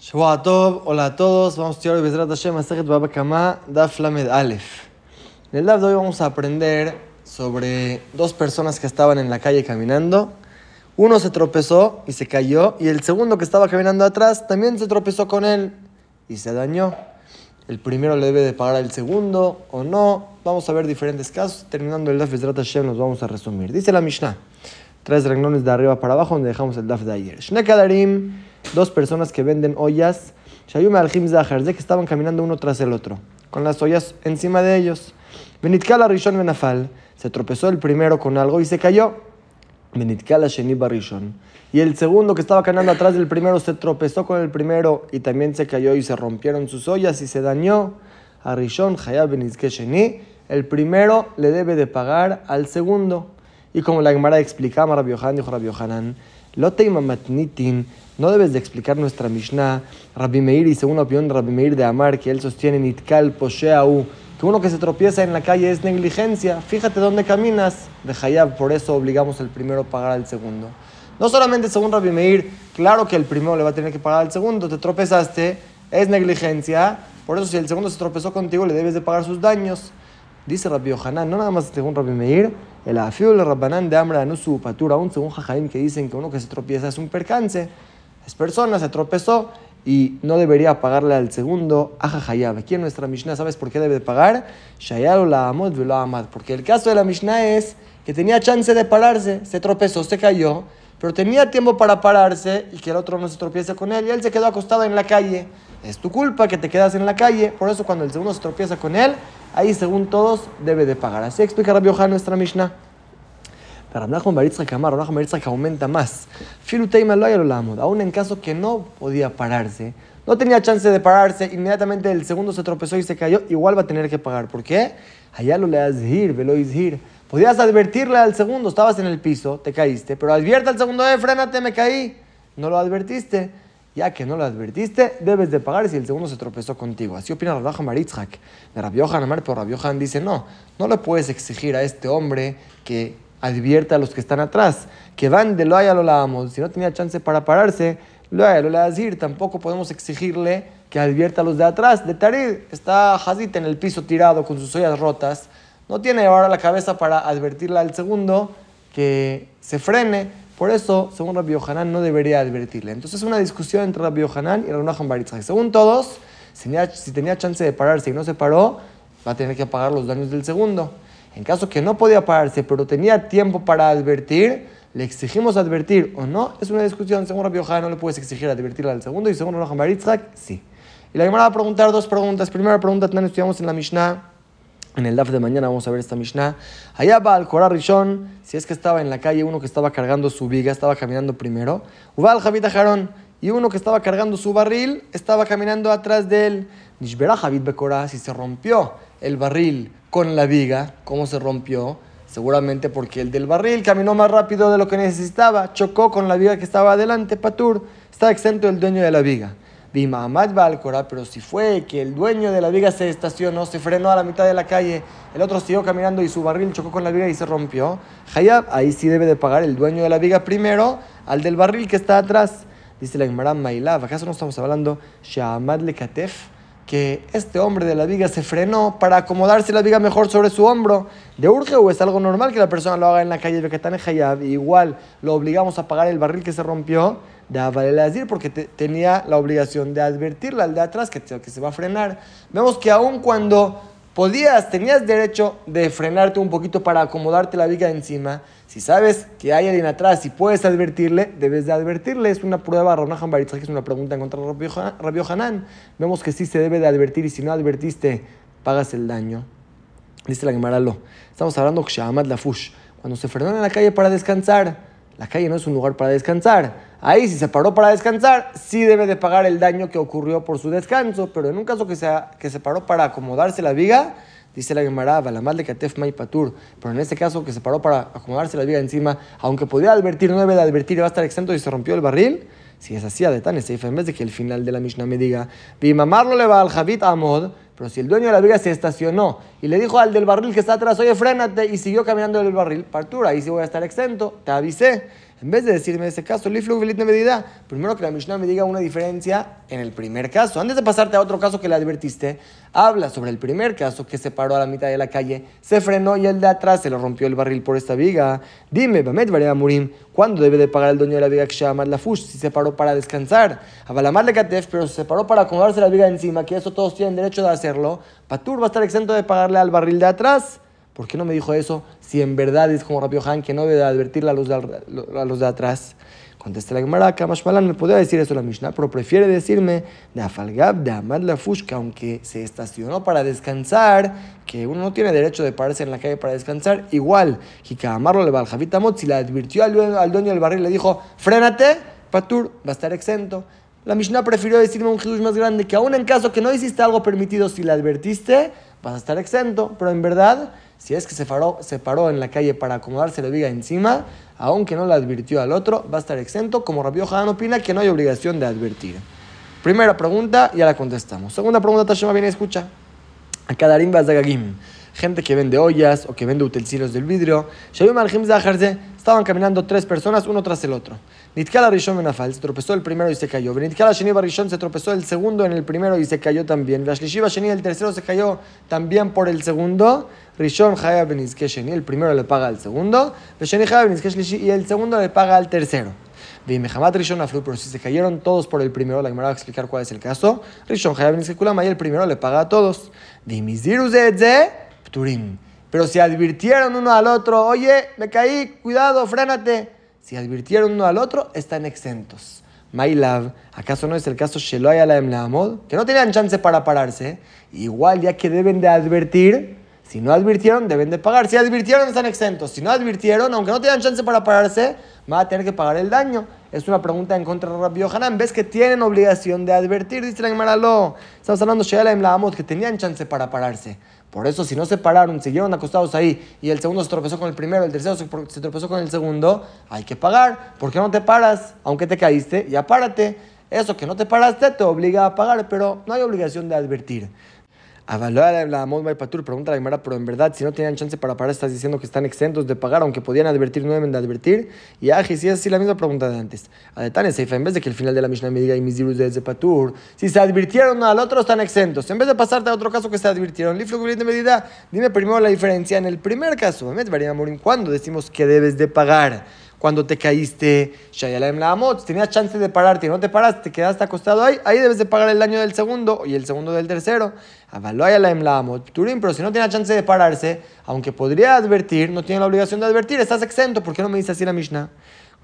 Tov, hola a todos, vamos a estudiar hoy Bezrat Hashem Masechet Baba Kama Daf Lamed Aleph. En el Daf de hoy vamos a aprender sobre dos personas que estaban en la calle caminando. Uno se tropezó y se cayó, y el segundo que estaba caminando atrás también se tropezó con él y se dañó. El primero le debe de pagar al segundo o no. Vamos a ver diferentes casos. Terminando el Daf Bezrat Hashem nos vamos a resumir. Dice la Mishnah, tres renglones de arriba para abajo donde dejamos el Daf de ayer. Shnekadarim dos personas que venden ollas, Shayume al Zahar, que estaban caminando uno tras el otro, con las ollas encima de ellos. Benitkala Rishon Benafal, se tropezó el primero con algo y se cayó. Benitkala Sheni Barishon. Y el segundo que estaba caminando atrás del primero se tropezó con el primero y también se cayó y se rompieron sus ollas y se dañó. A Rishon Hayab Benitke Sheni, el primero le debe de pagar al segundo. Y como la Gemara explicaba, Rabbi Yohanan dijo Rabbi Yohanan, Matnitin, no debes de explicar nuestra Mishnah, Rabbi Meir, y según la opinión de Rabbi Meir de Amar, que él sostiene Nitkal Posheau, que uno que se tropieza en la calle es negligencia. Fíjate dónde caminas de Hayab, por eso obligamos al primero a pagar al segundo. No solamente según Rabbi Meir, claro que el primero le va a tener que pagar al segundo, te tropezaste, es negligencia, por eso si el segundo se tropezó contigo le debes de pagar sus daños. Dice Rabbi Yohanan, no nada más según Rabbi Meir, el afiul Rabbanán de Amra no su patura, aún según Jajaim que dicen que uno que se tropieza es un percance. Es persona, se tropezó y no debería pagarle al segundo a Jajayab. Aquí en nuestra Mishnah, ¿sabes por qué debe de pagar? Shayalo la amod amad. Porque el caso de la Mishnah es que tenía chance de pararse, se tropezó, se cayó, pero tenía tiempo para pararse y que el otro no se tropiece con él y él se quedó acostado en la calle. Es tu culpa que te quedas en la calle, por eso cuando el segundo se tropieza con él, ahí según todos debe de pagar. Así explica Rabbi nuestra Mishnah. Pero Rabbi Baritzak Amar, Rabbi Baritzak aumenta más. Filuteima lo aún en caso que no podía pararse, no tenía chance de pararse, inmediatamente el segundo se tropezó y se cayó, igual va a tener que pagar. ¿Por qué? Allá lo le azhir, velo izhir. Podías advertirle al segundo, estabas en el piso, te caíste, pero advierte al segundo, eh, frénate, me caí. No lo advertiste ya que no lo advertiste, debes de pagar si el segundo se tropezó contigo. Así opina Rabbi Maritzhak de Rabbi Yohan Amar, pero Rabbi Yohan dice, no, no le puedes exigir a este hombre que advierta a los que están atrás, que van de lo haya lo lavamos, si no tenía chance para pararse, lo haya lo decir, tampoco podemos exigirle que advierta a los de atrás, de Tarid, está Hazit en el piso tirado con sus ollas rotas, no tiene ahora la cabeza para advertirle al segundo que se frene, por eso, según Rabbi Yohanan, no debería advertirle. Entonces es una discusión entre Rabbi Yohanan y Rabbi Baritzak. Según todos, si tenía, chance de pararse y no se paró, va a tener que pagar los daños del segundo. En caso que no podía pararse, pero tenía tiempo para advertir, le exigimos advertir o no, es una discusión. Según Rabbi Yohanan, no le puedes exigir advertirle al segundo, y según Rabbi Baritzak, sí. Y la Gemara va a preguntar dos preguntas. Primera pregunta, también estudiamos en la Mishnah en el DAF de mañana vamos a ver esta Mishnah. Allá va al Korah Rishon, si es que estaba en la calle uno que estaba cargando su viga, estaba caminando primero. Uba al Javid Ajarón, y uno que estaba cargando su barril, estaba caminando atrás de él. Nishbera Javid Bekorah, si se rompió el barril con la viga, ¿cómo se rompió? Seguramente porque el del barril caminó más rápido de lo que necesitaba, chocó con la viga que estaba adelante, Patur, está exento el dueño de la viga. Bimahamad Balcora, pero si fue que el dueño de la viga se estacionó, se frenó a la mitad de la calle, el otro siguió caminando y su barril chocó con la viga y se rompió, Hayab, ahí sí debe de pagar el dueño de la viga primero al del barril que está atrás. Dice la Gemara Mailav, ¿acaso no estamos hablando Shahamad Lekatef? Que este hombre de la viga se frenó para acomodarse la viga mejor sobre su hombro. De urge o es algo normal que la persona lo haga en la calle de en Hayab, igual lo obligamos a pagar el barril que se rompió de decir porque tenía la obligación de advertirle al de atrás que, que se va a frenar. Vemos que aun cuando podías, tenías derecho de frenarte un poquito para acomodarte la viga encima, si sabes que hay alguien atrás y puedes advertirle, debes de advertirle. Es una prueba, Ronahan que es una pregunta contra de Rabio Hanan. Vemos que sí se debe de advertir y si no advertiste, pagas el daño. Dice la Gemara. Estamos hablando de Lafush. Cuando se frenó en la calle para descansar, la calle no es un lugar para descansar. Ahí, si se paró para descansar, sí debe de pagar el daño que ocurrió por su descanso, pero en un caso que, sea, que se paró para acomodarse la viga, dice la Gemara, la mal de Katef Patur, pero en este caso que se paró para acomodarse la viga encima, aunque podía advertir, no debe de advertir y va a estar exento y se rompió el barril, si es así, de tan en vez de que el final de la Mishnah me diga, mamarlo le va al Javit Amod, pero si el dueño de la viga se estacionó y le dijo al del barril que está atrás, oye, frénate, y siguió caminando el barril, partura, ahí sí voy a estar exento, te avisé. En vez de decirme ese caso, Liflu Velit medida, primero que la Mishnah me diga una diferencia en el primer caso. Antes de pasarte a otro caso que le advertiste, habla sobre el primer caso que se paró a la mitad de la calle, se frenó y el de atrás se le rompió el barril por esta viga. Dime, Bamet Varia Murim, ¿cuándo debe de pagar el dueño de la viga llama la Fush si se paró para descansar? Abalamar de Katef, pero se paró para acomodarse la viga encima, que eso todos tienen derecho de hacerlo. Patur va a estar exento de pagarle al barril de atrás. ¿Por qué no me dijo eso si en verdad es como Rabio Han que no debe advertirle a los de, a los de atrás? Contesta la Gemara, Malan me podría decir eso la Mishnah, pero prefiere decirme de Afalgab, de Amad la Fushka, aunque se estacionó para descansar, que uno no tiene derecho de pararse en la calle para descansar, igual, amarlo le va al Javitamot, si le advirtió al, dueño del barril, le dijo, frénate, Patur, va a estar exento. La Mishnah prefirió decirme un Jesús más grande, que aún en caso que no hiciste algo permitido, si le advertiste, vas a estar exento, pero en verdad si es que se paró, se paró en la calle para acomodarse la viga encima, aunque no la advirtió al otro, va a estar exento, como Rabio Hanan opina que no hay obligación de advertir. Primera pregunta, ya la contestamos. Segunda pregunta, Tashema viene escucha. A Kadarim Bazagagim, gente que vende ollas o que vende utensilios del vidrio. Estaban caminando tres personas, uno tras el otro. Nitkala Rishon Benafal se tropezó el primero y se cayó. Nitkala Sheni Rishon se tropezó el segundo en el primero y se cayó también. Rashlishiva Sheni el tercero se cayó también por el segundo. Rishon Haya Benizke Sheni el primero le paga al segundo. Sheni Haya Benizke Shlishi y el segundo le paga al tercero. Dime, Hamat Rishon Aflu, pero si se cayeron todos por el primero, la Gemara va a explicar cuál es el caso. Rishon Haya Benizke Kulama y el primero le paga a todos. Dime, Ziruzedze Pturim. Pero si advirtieron uno al otro, oye, me caí, cuidado, frénate si advirtieron uno al otro, están exentos. Mailav, ¿acaso no es el caso Sheloy la Que no tenían chance para pararse. Igual, ya que deben de advertir, si no advirtieron, deben de pagar. Si advirtieron, están exentos. Si no advirtieron, aunque no tengan chance para pararse, van a tener que pagar el daño. Es una pregunta en contra de Rabbi Yohanan. ¿Ves que tienen obligación de advertir? Dice la Estamos hablando de la que tenían chance para pararse. Por eso, si no se pararon, siguieron acostados ahí y el segundo se tropezó con el primero, el tercero se, tropezó con el segundo, hay que pagar. ¿Por qué no te paras? Aunque te caíste, ya párate. Eso que no te paraste te obliga a pagar, pero no hay obligación de advertir. Pregunta la Gemara, pero en verdad, si no tenían chance para parar, estás diciendo que están exentos de pagar, aunque podían advertir, no deben de advertir. Y Aji, si es así la misma pregunta de antes. A Detane Seifa, en vez de que el final de la Mishnah me diga y mis de Patur, si se advirtieron al otro, están exentos. En vez de pasarte a otro caso que se advirtieron, de medida, dime primero la diferencia. En el primer caso, ¿cuándo decimos que debes de pagar? Cuando te caíste, tenías chance de pararte, no te paraste, te quedaste acostado ahí, ahí debes de pagar el daño del segundo y el segundo del tercero. Turín, pero si no tiene chance de pararse, aunque podría advertir, no tiene la obligación de advertir, estás exento, ¿por qué no me dice así la Mishnah?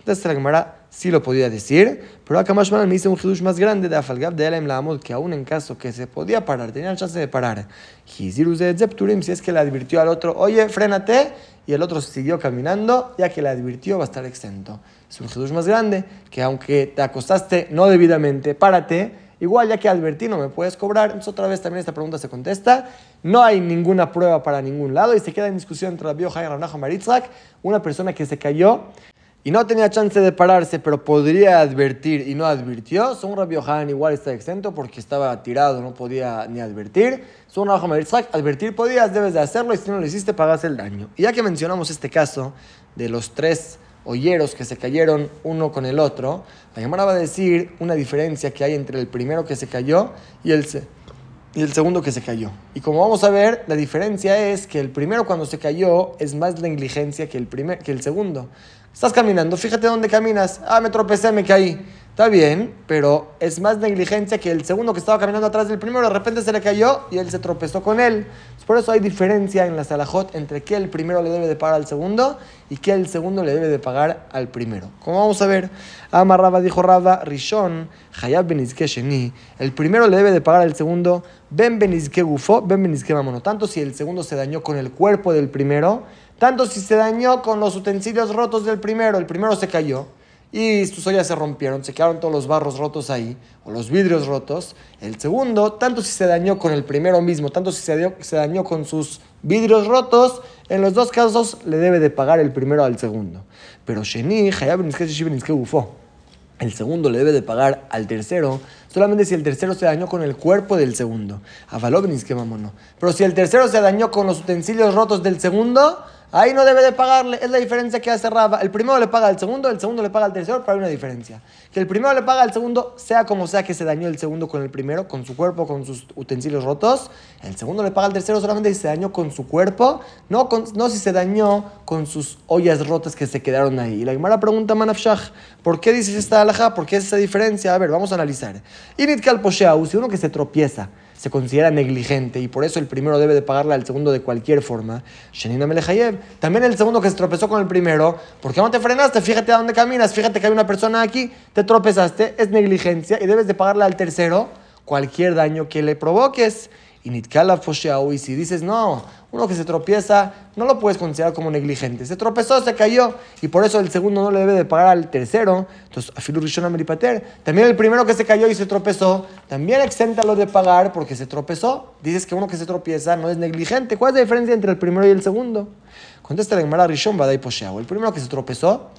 Entonces la Gemara sí lo podía decir, pero acá más me dice un hidush más grande de Afalgab de Elem Lamod, que aún en caso que se podía parar, tenía chance de parar, si es que le advirtió al otro, oye, frénate, y el otro siguió caminando, ya que le advirtió va a estar exento. Es un hidush más grande, que aunque te acostaste no debidamente, párate, igual ya que advertí no me puedes cobrar. Otra vez también esta pregunta se contesta. No hay ninguna prueba para ningún lado y se queda en discusión entre la Bioja y Ranajo Maritzak, una persona que se cayó y no tenía chance de pararse, pero podría advertir y no advirtió, son Rabbi Yohanan igual está exento porque estaba tirado, no podía ni advertir. Son Rabbi advertir podías, debes de hacerlo y si no lo hiciste, pagas el daño. Y ya que mencionamos este caso de los tres olleros que se cayeron uno con el otro, la Gemara va a decir una diferencia que hay entre el primero que se cayó y el, y el segundo que se cayó. Y como vamos a ver, la diferencia es que el primero cuando se cayó es más negligencia que el, primer, que el segundo. Estás caminando, fíjate dónde caminas. Ah, me tropecé, me caí. Está bien, pero es más negligencia que el segundo que estaba caminando atrás del primero, de repente se le cayó y él se tropezó con él. Por eso hay diferencia en la salahot entre que el primero le debe de pagar al segundo y que el segundo le debe de pagar al primero. Como vamos a ver, Amarraba dijo Raba, Rishon, Hayab Benizke Sheni, el primero le debe de pagar al segundo, Ben Benizke Gufo, Ben Benizke Mamono. Tanto si el segundo se dañó con el cuerpo del primero, tanto si se dañó con los utensilios rotos del primero, el primero se cayó y sus ollas se rompieron, se quedaron todos los barros rotos ahí, o los vidrios rotos. El segundo, tanto si se dañó con el primero mismo, tanto si se, dañó con sus vidrios rotos, en los dos casos le debe de pagar el primero al segundo. Pero Sheni, el segundo le debe de pagar al tercero solamente si el tercero se dañó con el cuerpo del segundo. Pero si el tercero se dañó con los utensilios rotos del segundo, ahí no debe de pagarle. Es la diferencia que hace Raba. El primero le paga al segundo, el segundo le paga al tercero, pero hay una diferencia. Que el primero le paga al segundo, sea como sea que se dañó el segundo con el primero, con su cuerpo, con sus utensilios rotos. El segundo le paga al tercero solamente si se dañó con su cuerpo, no, con, no si se dañó con sus ollas rotas que se quedaron ahí. Y la Gemara pregunta a Manafshah, ¿por qué dices esta alhaja? ¿Por qué es esa diferencia? A ver, vamos a analizar. Init Kalposheau, si uno que se tropieza se considera negligente y por eso el primero debe de pagarle al segundo de cualquier forma. También el segundo que se tropezó con el primero, ¿por qué no te frenaste? Fíjate a dónde caminas, fíjate que hay una persona aquí, te tropezaste, es negligencia y debes de pagarle al tercero cualquier daño que le provoques. Y Nitkala y si dices, no, uno que se tropieza, no lo puedes considerar como negligente. Se tropezó, se cayó, y por eso el segundo no le debe de pagar al tercero. Entonces, Rishon Meripater. También el primero que se cayó y se tropezó, también exéntalo de pagar porque se tropezó. Dices que uno que se tropieza no es negligente. ¿Cuál es la diferencia entre el primero y el segundo? Contesta la Gemara Rishon Badai Posheau. El primero que se tropezó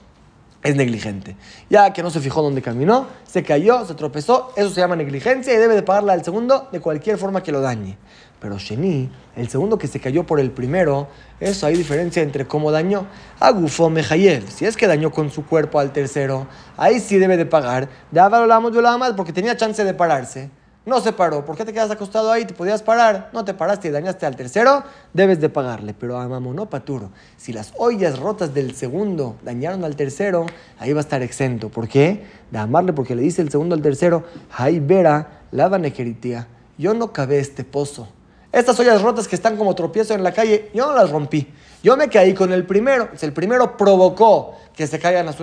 es negligente. Ya que no se fijó dónde caminó, se cayó, se tropezó, eso se llama negligencia y debe de pagarle al segundo de cualquier forma que lo dañe. Pero Sheni, el segundo que se cayó por el primero, eso hay diferencia entre cómo dañó. Agufo Mejayev, si es que dañó con su cuerpo al tercero, ahí sí debe de pagar. Daba lo más porque tenía chance de pararse no se paró. ¿Por qué te quedas acostado ahí? Te podías parar. No te paraste y dañaste al tercero, debes de pagarle. Pero a no paturo. Si las ollas rotas del segundo dañaron al tercero, ahí va a estar exento. ¿Por qué? De amarle porque le dice el segundo al tercero, ahí vera, lava nequeritía. Yo no cabé este pozo. Estas ollas rotas que están como tropiezo en la calle, yo no las rompí. Yo me caí con el primero. Si el primero provocó que se caigan las,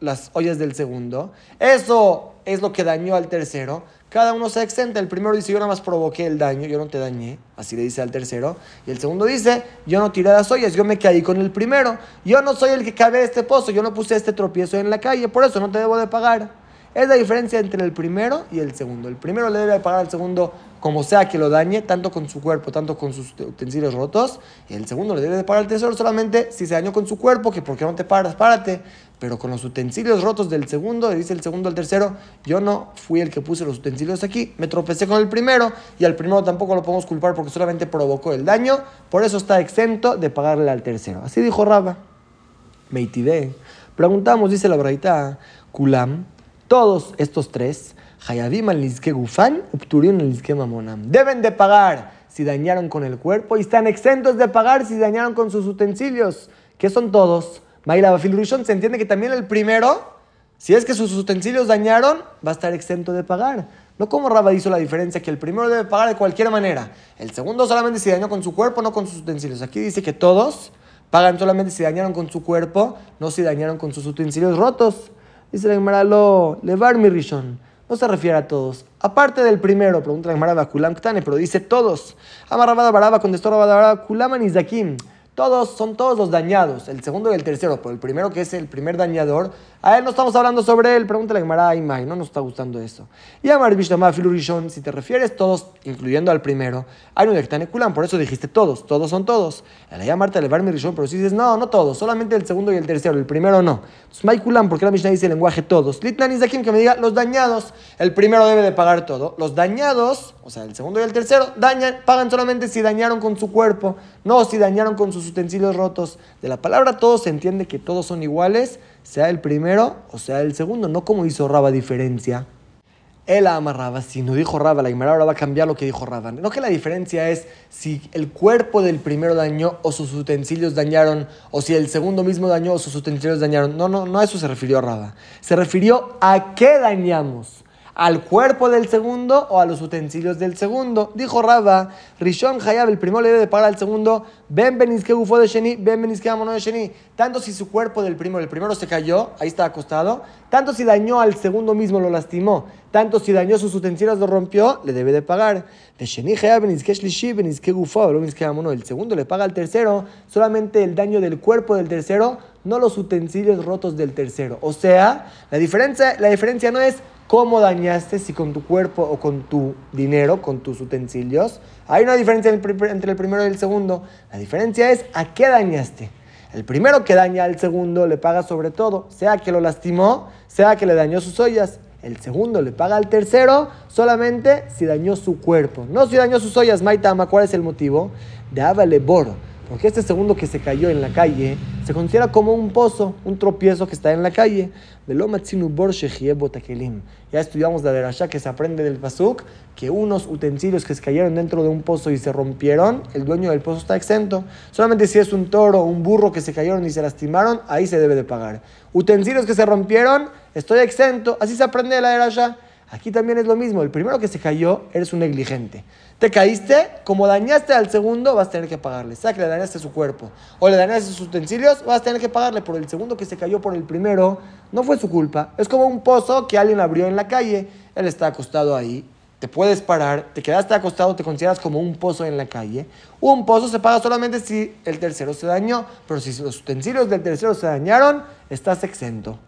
las ollas del segundo, eso es lo que dañó al tercero cada uno se exenta. El primero dice, yo nada más provoqué el daño, yo no te dañé. Así le dice al tercero. Y el segundo dice, yo no tiré las ollas, yo me caí con el primero. Yo no soy el que cabe este pozo, yo no puse este tropiezo en la calle, por eso no te debo de pagar. Es la diferencia entre el primero y el segundo. El primero le debe pagar al segundo como sea que lo dañe, tanto con su cuerpo, tanto con sus utensilios rotos. Y el segundo le debe de pagar al tercero solamente si se dañó con su cuerpo, que porque no te paras, párate. Pero con los utensilios rotos del segundo, dice el segundo al tercero, yo no fui el que puse los utensilios aquí, me tropecé con el primero y al primero tampoco lo podemos culpar porque solamente provocó el daño, por eso está exento de pagarle al tercero. Así dijo Raba. Meitide. Preguntamos, dice la braita, Kulam, todos estos tres, Hayabim al Gufan, Upturin al Mamonam, deben de pagar si dañaron con el cuerpo y están exentos de pagar si dañaron con sus utensilios, que son todos. Maila Bafilrushon se entiende que también el primero, si es que sus utensilios dañaron, va a estar exento de pagar. No como Rabba hizo la diferencia, que el primero debe pagar de cualquier manera. El segundo solamente si dañó con su cuerpo, no con sus utensilios. Aquí dice que todos pagan solamente si dañaron con su cuerpo, no si dañaron con sus utensilios rotos. Dice la Gemara, lo, levar mi rishon. No se refiere a todos. Aparte del primero, pregunta la Gemara, Ktane, pero dice todos. Amarrabada Baraba contestó Rabada Kulam Nizakim. Todos son todos los dañados, el segundo y el tercero, pero el primero que es el primer dañador, a él no estamos hablando sobre él. Pregúntale a Gemara Imai, no nos está gustando eso. Y a Maribishtama Filurishon, si te refieres todos, incluyendo al primero, hay un Kulam, por eso dijiste todos, todos son todos. El llamarte elevar mi pero si dices no, no todos, solamente el segundo y el tercero, el primero no. Entonces, Kulam, porque la Mishnah dice el lenguaje todos. Litlan Zakim, que me diga los dañados, el primero debe de pagar todo. Los dañados, o sea, el segundo y el tercero, dañan, pagan solamente si dañaron con su cuerpo, no si dañaron con sus utensilios rotos. De la palabra todos se entiende que todos son iguales sea el primero o sea el segundo, no como hizo Raba diferencia. Él amarraba, si no dijo Raba, la Gemara ahora va a cambiar lo que dijo Raba. No que la diferencia es si el cuerpo del primero dañó o sus utensilios dañaron, o si el segundo mismo dañó o sus utensilios dañaron. No, no, no a eso se refirió Raba. Se refirió a qué dañamos al cuerpo del segundo o a los utensilios del segundo. Dijo Raba, Rishon Hayab, el primero le debe pagar al segundo, Ben que ufo de Sheni, Ben que amono de Sheni. Tanto si su cuerpo del primero, el primero se cayó, ahí está acostado, tanto si dañó al segundo mismo, lo lastimó, tanto si dañó sus utensilios, lo rompió, le debe de pagar. De Sheni Hayab, que Shlishi, que ufo, que amono. El segundo le paga al tercero solamente el daño del cuerpo del tercero, no los utensilios rotos del tercero. O sea, la diferencia, la diferencia no es cómo dañaste, si con tu cuerpo o con tu dinero, con tus utensilios. Hay una diferencia entre el primero y el segundo. La diferencia es a qué dañaste. El primero que daña al segundo le paga sobre todo, sea que lo lastimó, sea que le dañó sus ollas. El segundo le paga al tercero solamente si dañó su cuerpo. No si dañó sus ollas, Maitama. ¿Cuál es el motivo? De Boro Porque este segundo que se cayó en la calle se considera como un pozo, un tropiezo que está en la calle. Ya estudiamos la derasha que se aprende del pasuk que unos utensilios que se cayeron dentro de un pozo y se rompieron, el dueño del pozo está exento. Solamente si es un toro o un burro que se cayeron y se lastimaron, ahí se debe de pagar. Utensilios que se rompieron, estoy exento. Así se aprende de la derasha. Aquí también es lo mismo. El primero que se cayó, eres un negligente. Te caíste, como dañaste al segundo, vas a tener que pagarle. Sea que le dañaste su cuerpo o le dañaste sus utensilios, vas a tener que pagarle por el segundo que se cayó por el primero. No fue su culpa. Es como un pozo que alguien abrió en la calle. Él está acostado ahí. Te puedes parar, te quedaste acostado, te consideras como un pozo en la calle. Un pozo se paga solamente si el tercero se dañó, pero si los utensilios del tercero se dañaron, estás exento.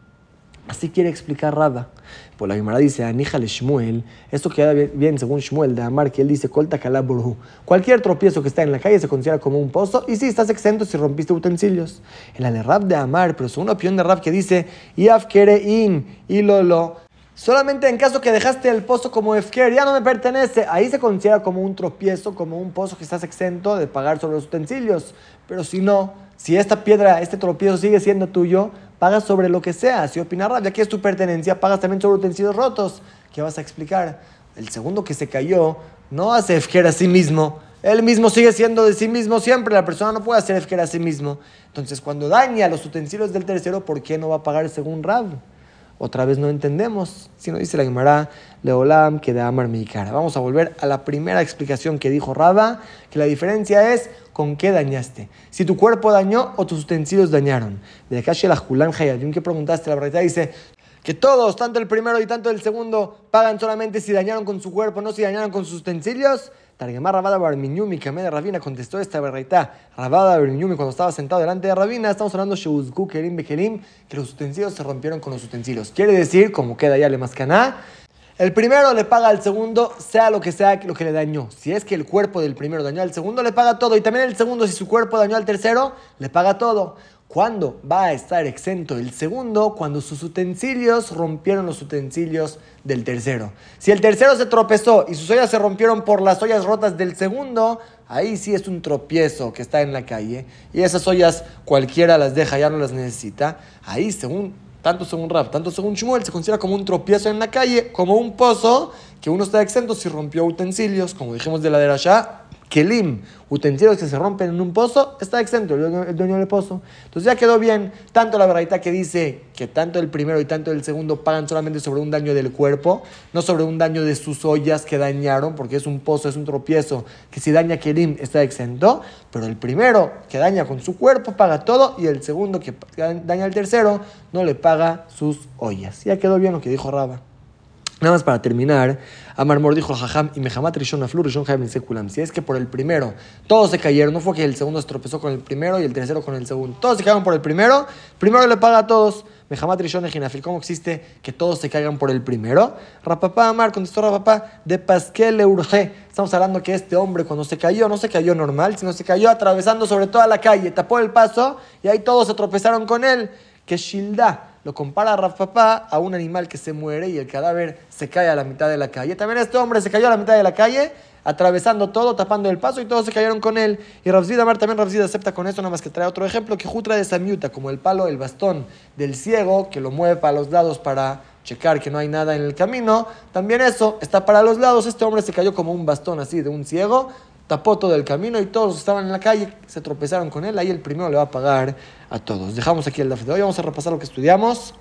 Así quiere explicar Rada. Por la Gemara dice, Aníjale Shmuel, esto queda bien según Shmuel de Amar, que él dice, Colta. Cualquier tropiezo que está en la calle se considera como un pozo, y sí, estás exento si rompiste utensilios. El Alerab de Amar, pero según una opinión de Rab que dice, Yaf in, y Lolo, Solamente en caso que dejaste el pozo como Efker, ya no me pertenece. Ahí se considera como un tropiezo, como un pozo que estás exento de pagar sobre los utensilios. Pero si no, si esta piedra, este tropiezo sigue siendo tuyo, pagas sobre lo que sea. Si opinas ya que es tu pertenencia, pagas también sobre utensilios rotos. ¿Qué vas a explicar? El segundo que se cayó no hace Efker a sí mismo. Él mismo sigue siendo de sí mismo siempre. La persona no puede hacer Efker a sí mismo. Entonces, cuando daña los utensilios del tercero, ¿por qué no va a pagar según Rab? Otra vez no entendemos. Si no dice la Gemara, Leolam, que de Amar mi cara. Vamos a volver a la primera explicación que dijo Raba, que la diferencia es con qué dañaste. Si tu cuerpo dañó o tus utensilios dañaron. De acá la Julan Hayadun que preguntaste, la verdad dice que todos, tanto el primero y tanto el segundo, pagan solamente si dañaron con su cuerpo, no si dañaron con sus utensilios. Targemar Rabada Barmiñumi, que de Rabina contestó esta verdad. Rabada Barmiñumi, cuando estaba sentado delante de Rabina, estamos hablando Sheuzgu Kerim Bekelim, que los utensilios se rompieron con los utensilios. Quiere decir, como queda ya le mascaná, el primero le paga al segundo, sea lo que sea lo que le dañó. Si es que el cuerpo del primero dañó al segundo, le paga todo. Y también el segundo, si su cuerpo dañó al tercero, le paga todo. ¿Cuándo va a estar exento el segundo? Cuando sus utensilios rompieron los utensilios del tercero. Si el tercero se tropezó y sus ollas se rompieron por las ollas rotas del segundo, ahí sí es un tropiezo que está en la calle. Y esas ollas cualquiera las deja, ya no las necesita. Ahí, según, tanto según Rab, tanto según Shmuel, se considera como un tropiezo en la calle, como un pozo que uno está exento si rompió utensilios, como dijimos de la de Rasha, kelim, utensilios que se rompen en un pozo, está exento el dueño, del pozo. Entonces ya quedó bien, tanto la verdad que dice que tanto el primero y tanto el segundo pagan solamente sobre un daño del cuerpo, no sobre un daño de sus ollas que dañaron, porque es un pozo, es un tropiezo, que si daña kelim está exento, pero el primero que daña con su cuerpo paga todo y el segundo que daña al tercero no le paga sus ollas. Ya quedó bien lo que dijo Raba. Nada más para terminar, Amar Mor dijo Jajam y Mehamat Rishon Aflu Rishon. Si es que por el primero todos se cayeron, no fue que el segundo se tropezó con el primero y el tercero con el segundo. Todos se cayeron por el primero, primero le paga a todos. Mehamat Rishon Ejinafil. ¿Cómo existe que todos se caigan por el primero? Rapapá Amar contestó Rapapá de Pasquel urge. Estamos hablando que este hombre cuando se cayó, no se cayó normal, sino se cayó atravesando sobre toda la calle, tapó el paso y ahí todos se tropezaron con él. Que lo compara a Papá a un animal que se muere y el cadáver se cae a la mitad de la calle. También este hombre se cayó a la mitad de la calle, atravesando todo, tapando el paso y todos se cayeron con él. Y Rafzida Amar también Rafzida acepta con eso, nada más que trae otro ejemplo, que Jutra de Samiuta, como el palo, el bastón del ciego, que lo mueve para los lados para checar que no hay nada en el camino. También eso está para los lados. Este hombre se cayó como un bastón así de un ciego tapó todo el camino y todos estaban en la calle, se tropezaron con él, ahí el primero le va a pagar a todos. Dejamos aquí el daf de hoy, vamos a repasar lo que estudiamos.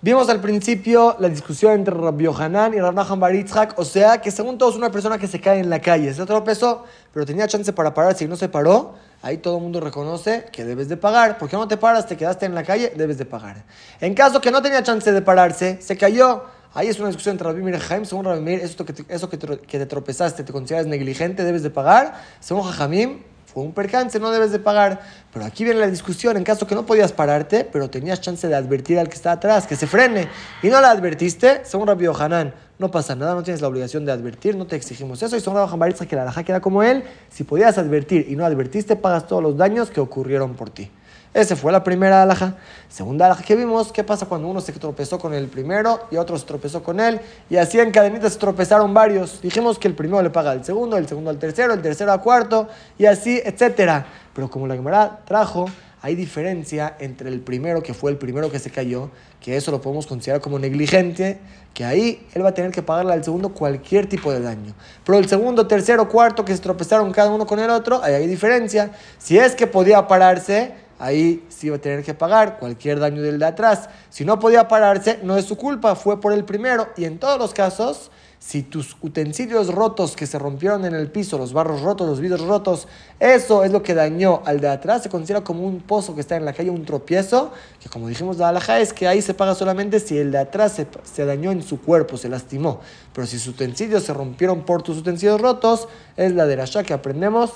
Vimos al principio la discusión entre Rabbi Yohanan y Rabbi Baritzhak, o sea que según todos una persona que se cae en la calle, se tropezó, pero tenía chance para pararse y no se paró, ahí todo el mundo reconoce que debes de pagar, porque no te paras, te quedaste en la calle, debes de pagar. En caso que no tenía chance de pararse, se cayó, Ahí es una discusión entre Rabbi Mir y Jaim. Según Rabbi Mir, eso, que te, eso que, te, tropezaste, te consideras negligente, debes de pagar. Según Jajamim, fue un percance, no debes de pagar. Pero aquí viene la discusión, en caso que no podías pararte, pero tenías chance de advertir al que está atrás, que se frene, y no la advertiste, según Rabbi Hanan, no pasa nada, no tienes la obligación de advertir, no te exigimos eso. Y según Rabbi Baritza, que la alhaja queda como él, si podías advertir y no advertiste, pagas todos los daños que ocurrieron por ti. Esa fue la primera alhaja. Segunda alhaja que vimos, ¿qué pasa cuando uno se tropezó con el primero y otro se tropezó con él? Y así en cadenitas se tropezaron varios. Dijimos que el primero le paga al segundo, el segundo al tercero, el tercero al cuarto y así, etcétera. Pero como la Gemara trajo, hay diferencia entre el primero, que fue el primero que se cayó, que eso lo podemos considerar como negligente, que ahí él va a tener que pagarle al segundo cualquier tipo de daño. Pero el segundo, tercero, cuarto, que se tropezaron cada uno con el otro, ahí hay diferencia. Si es que podía pararse, ahí sí va a tener que pagar cualquier daño del de atrás. Si no podía pararse, no es su culpa, fue por el primero. Y en todos los casos, si tus utensilios rotos que se rompieron en el piso, los barros rotos, los vidrios rotos, eso es lo que dañó al de atrás, se considera como un pozo que está en la calle, un tropiezo, que como dijimos la alhaja es que ahí se paga solamente si el de atrás se, se dañó en su cuerpo, se lastimó. Pero si sus utensilios se rompieron por tus utensilios rotos, es la de la que aprendemos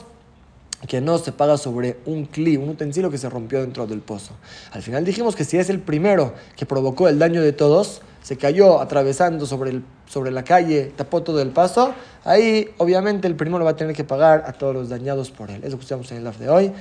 que no se paga sobre un cli, un utensilio que se rompió dentro del pozo. Al final dijimos que si es el primero que provocó el daño de todos, se cayó atravesando sobre, el, sobre la calle, tapó todo el paso, ahí obviamente el primero va a tener que pagar a todos los dañados por él. Eso que escuchamos en el live de hoy.